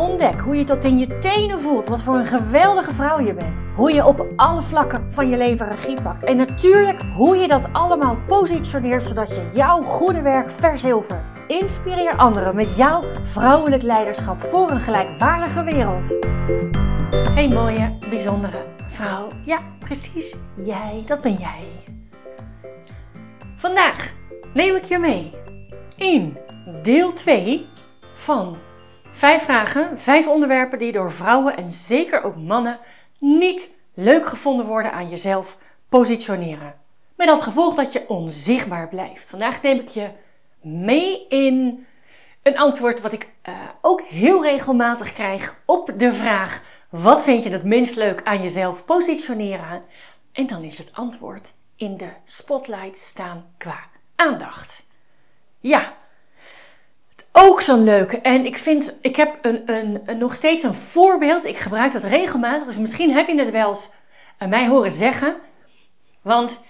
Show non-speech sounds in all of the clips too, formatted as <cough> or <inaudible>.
Ontdek hoe je tot in je tenen voelt wat voor een geweldige vrouw je bent. Hoe je op alle vlakken van je leven regie pakt. En natuurlijk hoe je dat allemaal positioneert zodat je jouw goede werk verzilvert. Inspireer anderen met jouw vrouwelijk leiderschap voor een gelijkwaardige wereld. Hey mooie, bijzondere vrouw. Ja, precies. Jij, dat ben jij. Vandaag neem ik je mee in deel 2 van Vijf vragen, vijf onderwerpen die door vrouwen en zeker ook mannen niet leuk gevonden worden aan jezelf positioneren. Met als gevolg dat je onzichtbaar blijft. Vandaag neem ik je mee in een antwoord wat ik uh, ook heel regelmatig krijg op de vraag: wat vind je het minst leuk aan jezelf positioneren? En dan is het antwoord in de spotlight staan qua aandacht. Ja, ook zo'n leuke. En ik vind, ik heb een, een, nog steeds een voorbeeld. Ik gebruik dat regelmatig. Dus misschien heb je het wel eens mij horen zeggen. Want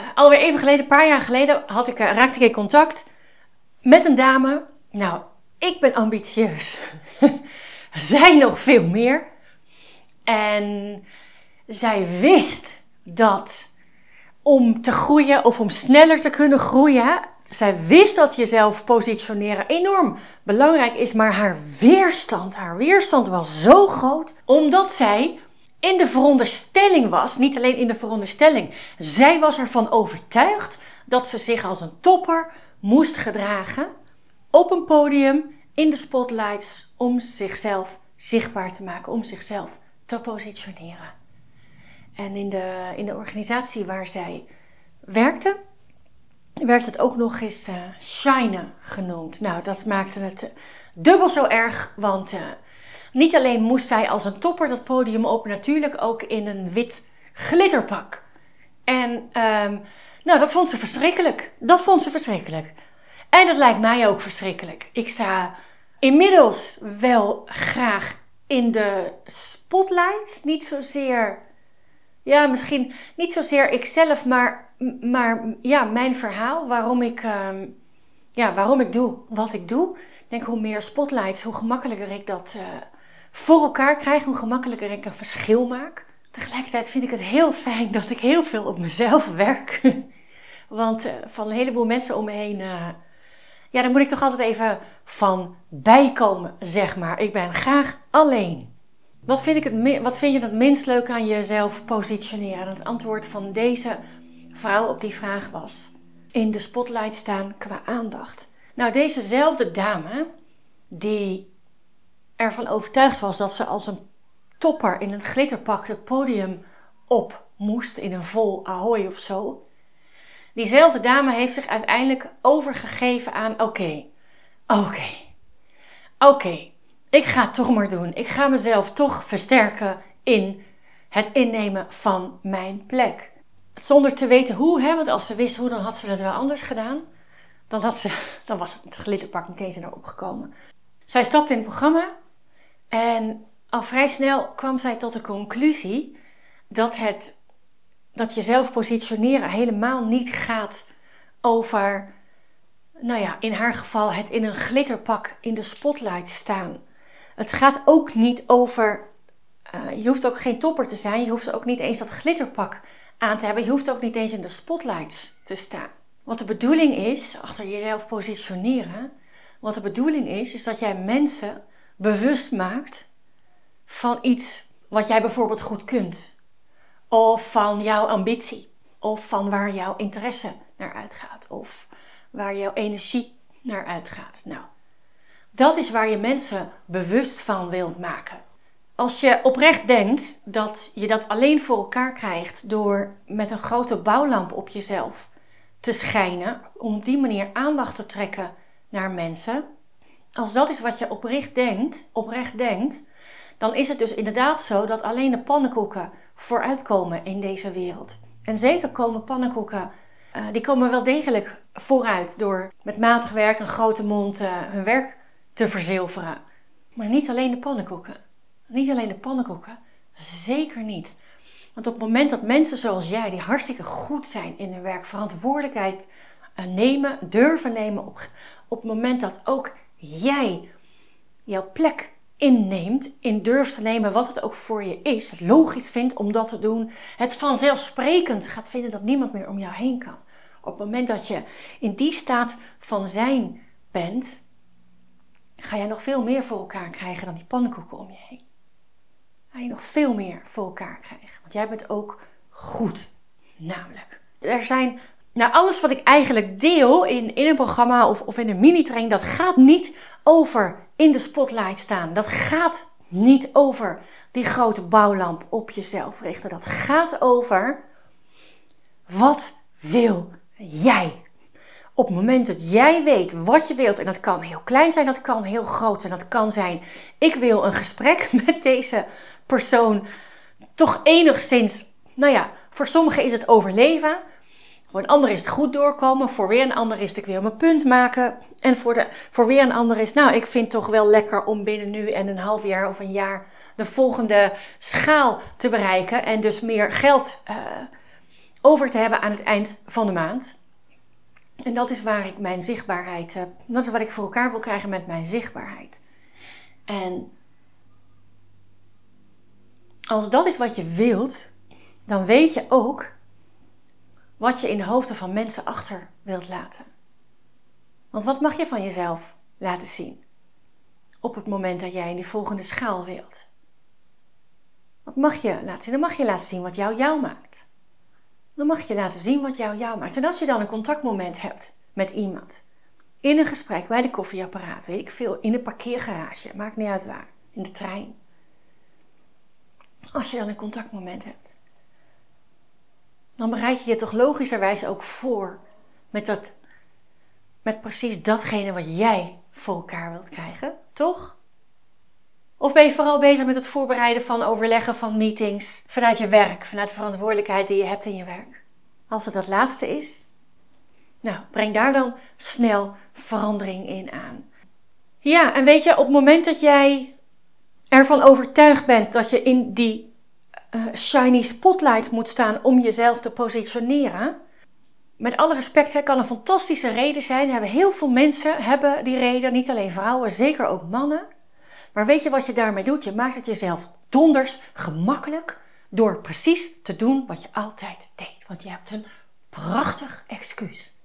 uh, alweer even geleden, een paar jaar geleden, had ik, uh, raakte ik in contact met een dame. Nou, ik ben ambitieus. <laughs> zij nog veel meer. En zij wist dat om te groeien of om sneller te kunnen groeien, zij wist dat jezelf positioneren enorm belangrijk is, maar haar weerstand, haar weerstand was zo groot, omdat zij in de veronderstelling was, niet alleen in de veronderstelling, zij was ervan overtuigd dat ze zich als een topper moest gedragen op een podium in de spotlights om zichzelf zichtbaar te maken, om zichzelf te positioneren. En in de, in de organisatie waar zij werkte, werd het ook nog eens uh, shinen genoemd. Nou, dat maakte het uh, dubbel zo erg, want uh, niet alleen moest zij als een topper dat podium op, natuurlijk ook in een wit glitterpak. En um, nou, dat vond ze verschrikkelijk. Dat vond ze verschrikkelijk. En dat lijkt mij ook verschrikkelijk. Ik sta inmiddels wel graag in de spotlights. Niet zozeer, ja, misschien niet zozeer ikzelf, maar maar ja, mijn verhaal, waarom ik, uh, ja, waarom ik doe wat ik doe. Ik denk hoe meer spotlights, hoe gemakkelijker ik dat uh, voor elkaar krijg, hoe gemakkelijker ik een verschil maak. Tegelijkertijd vind ik het heel fijn dat ik heel veel op mezelf werk. <laughs> Want uh, van een heleboel mensen om me heen, uh, ja, daar moet ik toch altijd even van bijkomen, zeg maar. Ik ben graag alleen. Wat vind, ik het, wat vind je het minst leuk aan jezelf positioneren? Het antwoord van deze vrouw op die vraag was. In de spotlight staan qua aandacht. Nou, dezezelfde dame, die ervan overtuigd was dat ze als een topper in het glitterpak het podium op moest in een vol ahoy of zo. Diezelfde dame heeft zich uiteindelijk overgegeven aan: oké, oké, oké, ik ga het toch maar doen. Ik ga mezelf toch versterken in het innemen van mijn plek zonder te weten hoe, hè, want als ze wist hoe, dan had ze het wel anders gedaan. Dan, had ze, <laughs> dan was het glitterpak niet eens erop gekomen. Zij stapte in het programma en al vrij snel kwam zij tot de conclusie dat, het, dat jezelf positioneren helemaal niet gaat over, nou ja, in haar geval het in een glitterpak in de spotlight staan. Het gaat ook niet over, uh, je hoeft ook geen topper te zijn, je hoeft ook niet eens dat glitterpak aan te hebben. Je hoeft ook niet eens in de spotlights te staan. Wat de bedoeling is, achter jezelf positioneren, wat de bedoeling is, is dat jij mensen bewust maakt van iets wat jij bijvoorbeeld goed kunt. Of van jouw ambitie. Of van waar jouw interesse naar uitgaat. Of waar jouw energie naar uitgaat. Nou, dat is waar je mensen bewust van wilt maken. Als je oprecht denkt dat je dat alleen voor elkaar krijgt door met een grote bouwlamp op jezelf te schijnen, om op die manier aandacht te trekken naar mensen, als dat is wat je oprecht denkt, oprecht denkt, dan is het dus inderdaad zo dat alleen de pannenkoeken vooruitkomen in deze wereld. En zeker komen pannenkoeken uh, die komen wel degelijk vooruit door met matig werk en grote mond uh, hun werk te verzilveren. Maar niet alleen de pannenkoeken. Niet alleen de pannenkoeken. Zeker niet. Want op het moment dat mensen zoals jij, die hartstikke goed zijn in hun werk, verantwoordelijkheid uh, nemen, durven nemen, op, op het moment dat ook jij jouw plek inneemt, in durft te nemen wat het ook voor je is, logisch vindt om dat te doen, het vanzelfsprekend gaat vinden dat niemand meer om jou heen kan. Op het moment dat je in die staat van zijn bent, ga je nog veel meer voor elkaar krijgen dan die pannenkoeken om je heen. Nog veel meer voor elkaar krijgen. Want jij bent ook goed. Namelijk, er zijn, nou alles wat ik eigenlijk deel in, in een programma of, of in een mini-training, dat gaat niet over in de spotlight staan. Dat gaat niet over die grote bouwlamp op jezelf richten. Dat gaat over wat wil jij? Op het moment dat jij weet wat je wilt, en dat kan heel klein zijn, dat kan heel groot zijn, dat kan zijn: ik wil een gesprek <laughs> met deze persoon toch enigszins, nou ja, voor sommigen is het overleven. Voor een ander is het goed doorkomen. Voor weer een ander is het ik wil mijn punt maken. En voor, de, voor weer een ander is, nou, ik vind toch wel lekker om binnen nu en een half jaar of een jaar de volgende schaal te bereiken. En dus meer geld uh, over te hebben aan het eind van de maand. En dat is waar ik mijn zichtbaarheid heb. Dat is wat ik voor elkaar wil krijgen met mijn zichtbaarheid. En als dat is wat je wilt, dan weet je ook wat je in de hoofden van mensen achter wilt laten. Want wat mag je van jezelf laten zien op het moment dat jij in die volgende schaal wilt? Wat mag je laten zien? Dan mag je laten zien wat jou jou maakt. Dan mag je laten zien wat jou jou maakt. En als je dan een contactmoment hebt met iemand, in een gesprek, bij de koffieapparaat, weet ik veel, in een parkeergarage, maakt niet uit waar, in de trein. Als je dan een contactmoment hebt, dan bereid je je toch logischerwijs ook voor met, dat, met precies datgene wat jij voor elkaar wilt krijgen, toch? Of ben je vooral bezig met het voorbereiden van overleggen van meetings vanuit je werk, vanuit de verantwoordelijkheid die je hebt in je werk? Als het dat laatste is, nou, breng daar dan snel verandering in aan. Ja, en weet je, op het moment dat jij ervan overtuigd bent dat je in die uh, shiny spotlight moet staan om jezelf te positioneren, met alle respect, kan een fantastische reden zijn. Hebben heel veel mensen hebben die reden, niet alleen vrouwen, zeker ook mannen. Maar weet je wat je daarmee doet? Je maakt het jezelf donders gemakkelijk door precies te doen wat je altijd deed. Want je hebt een prachtig excuus.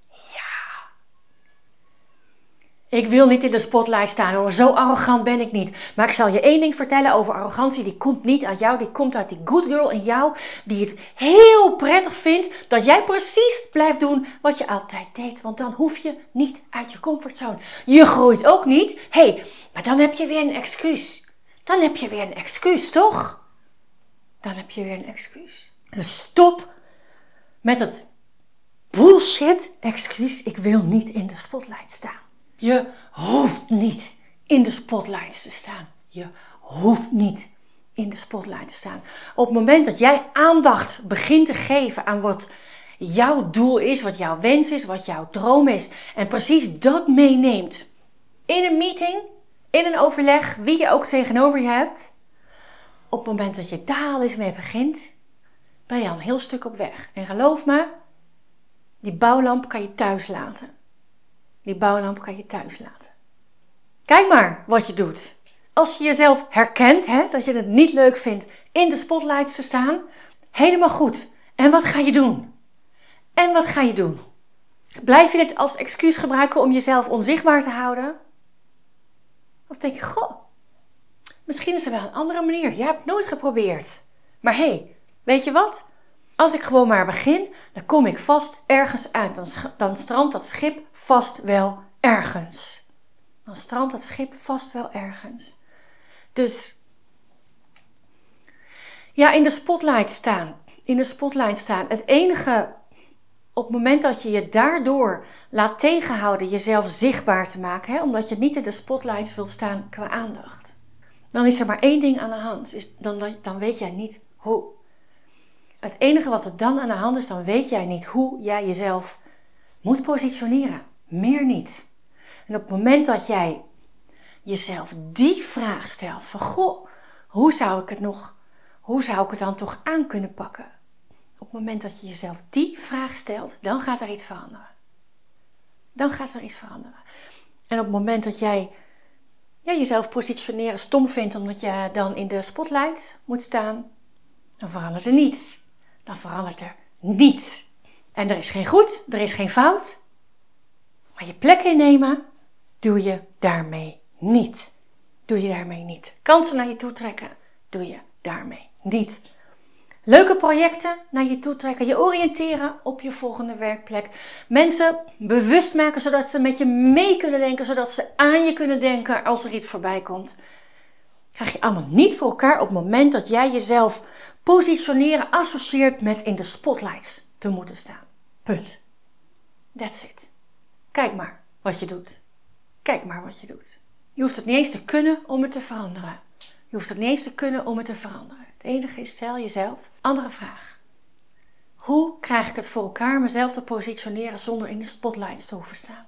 Ik wil niet in de spotlight staan hoor, zo arrogant ben ik niet. Maar ik zal je één ding vertellen over arrogantie. Die komt niet uit jou, die komt uit die good girl in jou. Die het heel prettig vindt dat jij precies blijft doen wat je altijd deed. Want dan hoef je niet uit je comfortzone. Je groeit ook niet. Hé, hey, maar dan heb je weer een excuus. Dan heb je weer een excuus, toch? Dan heb je weer een excuus. Dus stop met het bullshit excuus. Ik wil niet in de spotlight staan. Je hoeft niet in de spotlight te staan. Je hoeft niet in de spotlight te staan. Op het moment dat jij aandacht begint te geven aan wat jouw doel is, wat jouw wens is, wat jouw droom is, en precies dat meeneemt in een meeting, in een overleg, wie je ook tegenover je hebt, op het moment dat je daar al eens mee begint, ben je al een heel stuk op weg. En geloof me, die bouwlamp kan je thuis laten. Die bouwlamp kan je thuis laten. Kijk maar wat je doet. Als je jezelf herkent, hè, dat je het niet leuk vindt in de spotlights te staan, helemaal goed. En wat ga je doen? En wat ga je doen? Blijf je dit als excuus gebruiken om jezelf onzichtbaar te houden? Of denk je, goh, misschien is er wel een andere manier. Je hebt het nooit geprobeerd. Maar hé, hey, weet je wat? Als ik gewoon maar begin, dan kom ik vast ergens uit. Dan, dan strandt dat schip vast wel ergens. Dan strandt dat schip vast wel ergens. Dus ja, in de spotlight staan. In de spotlight staan. Het enige op het moment dat je je daardoor laat tegenhouden jezelf zichtbaar te maken, hè, omdat je niet in de spotlights wilt staan qua aandacht, dan is er maar één ding aan de hand. Is dan, dan weet jij niet hoe. Het enige wat er dan aan de hand is, dan weet jij niet hoe jij jezelf moet positioneren. Meer niet. En op het moment dat jij jezelf die vraag stelt van goh, hoe zou ik het nog, hoe zou ik het dan toch aan kunnen pakken? Op het moment dat je jezelf die vraag stelt, dan gaat er iets veranderen. Dan gaat er iets veranderen. En op het moment dat jij jezelf positioneren stom vindt omdat je dan in de spotlight moet staan, dan verandert er niets. Dan verandert er niets. En er is geen goed, er is geen fout. Maar je plek innemen doe je daarmee niet. Doe je daarmee niet. Kansen naar je toe trekken doe je daarmee niet. Leuke projecten naar je toe trekken. Je oriënteren op je volgende werkplek. Mensen bewust maken zodat ze met je mee kunnen denken. Zodat ze aan je kunnen denken als er iets voorbij komt. Krijg je allemaal niet voor elkaar op het moment dat jij jezelf positioneren associeert met in de spotlights te moeten staan. Punt. That's it. Kijk maar wat je doet. Kijk maar wat je doet. Je hoeft het niet eens te kunnen om het te veranderen. Je hoeft het niet eens te kunnen om het te veranderen. Het enige is, stel jezelf, andere vraag. Hoe krijg ik het voor elkaar mezelf te positioneren zonder in de spotlights te hoeven staan?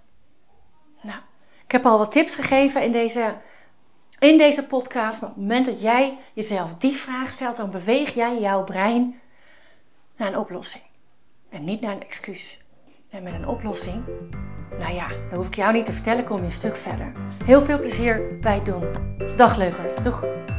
Nou, ik heb al wat tips gegeven in deze, in deze podcast. Maar op het moment dat jij jezelf die vraag stelt, dan beweeg jij jouw brein naar een oplossing. En niet naar een excuus. En met een oplossing, nou ja, dan hoef ik jou niet te vertellen, kom je een stuk verder. Heel veel plezier bij het doen. Dag leukers, doeg!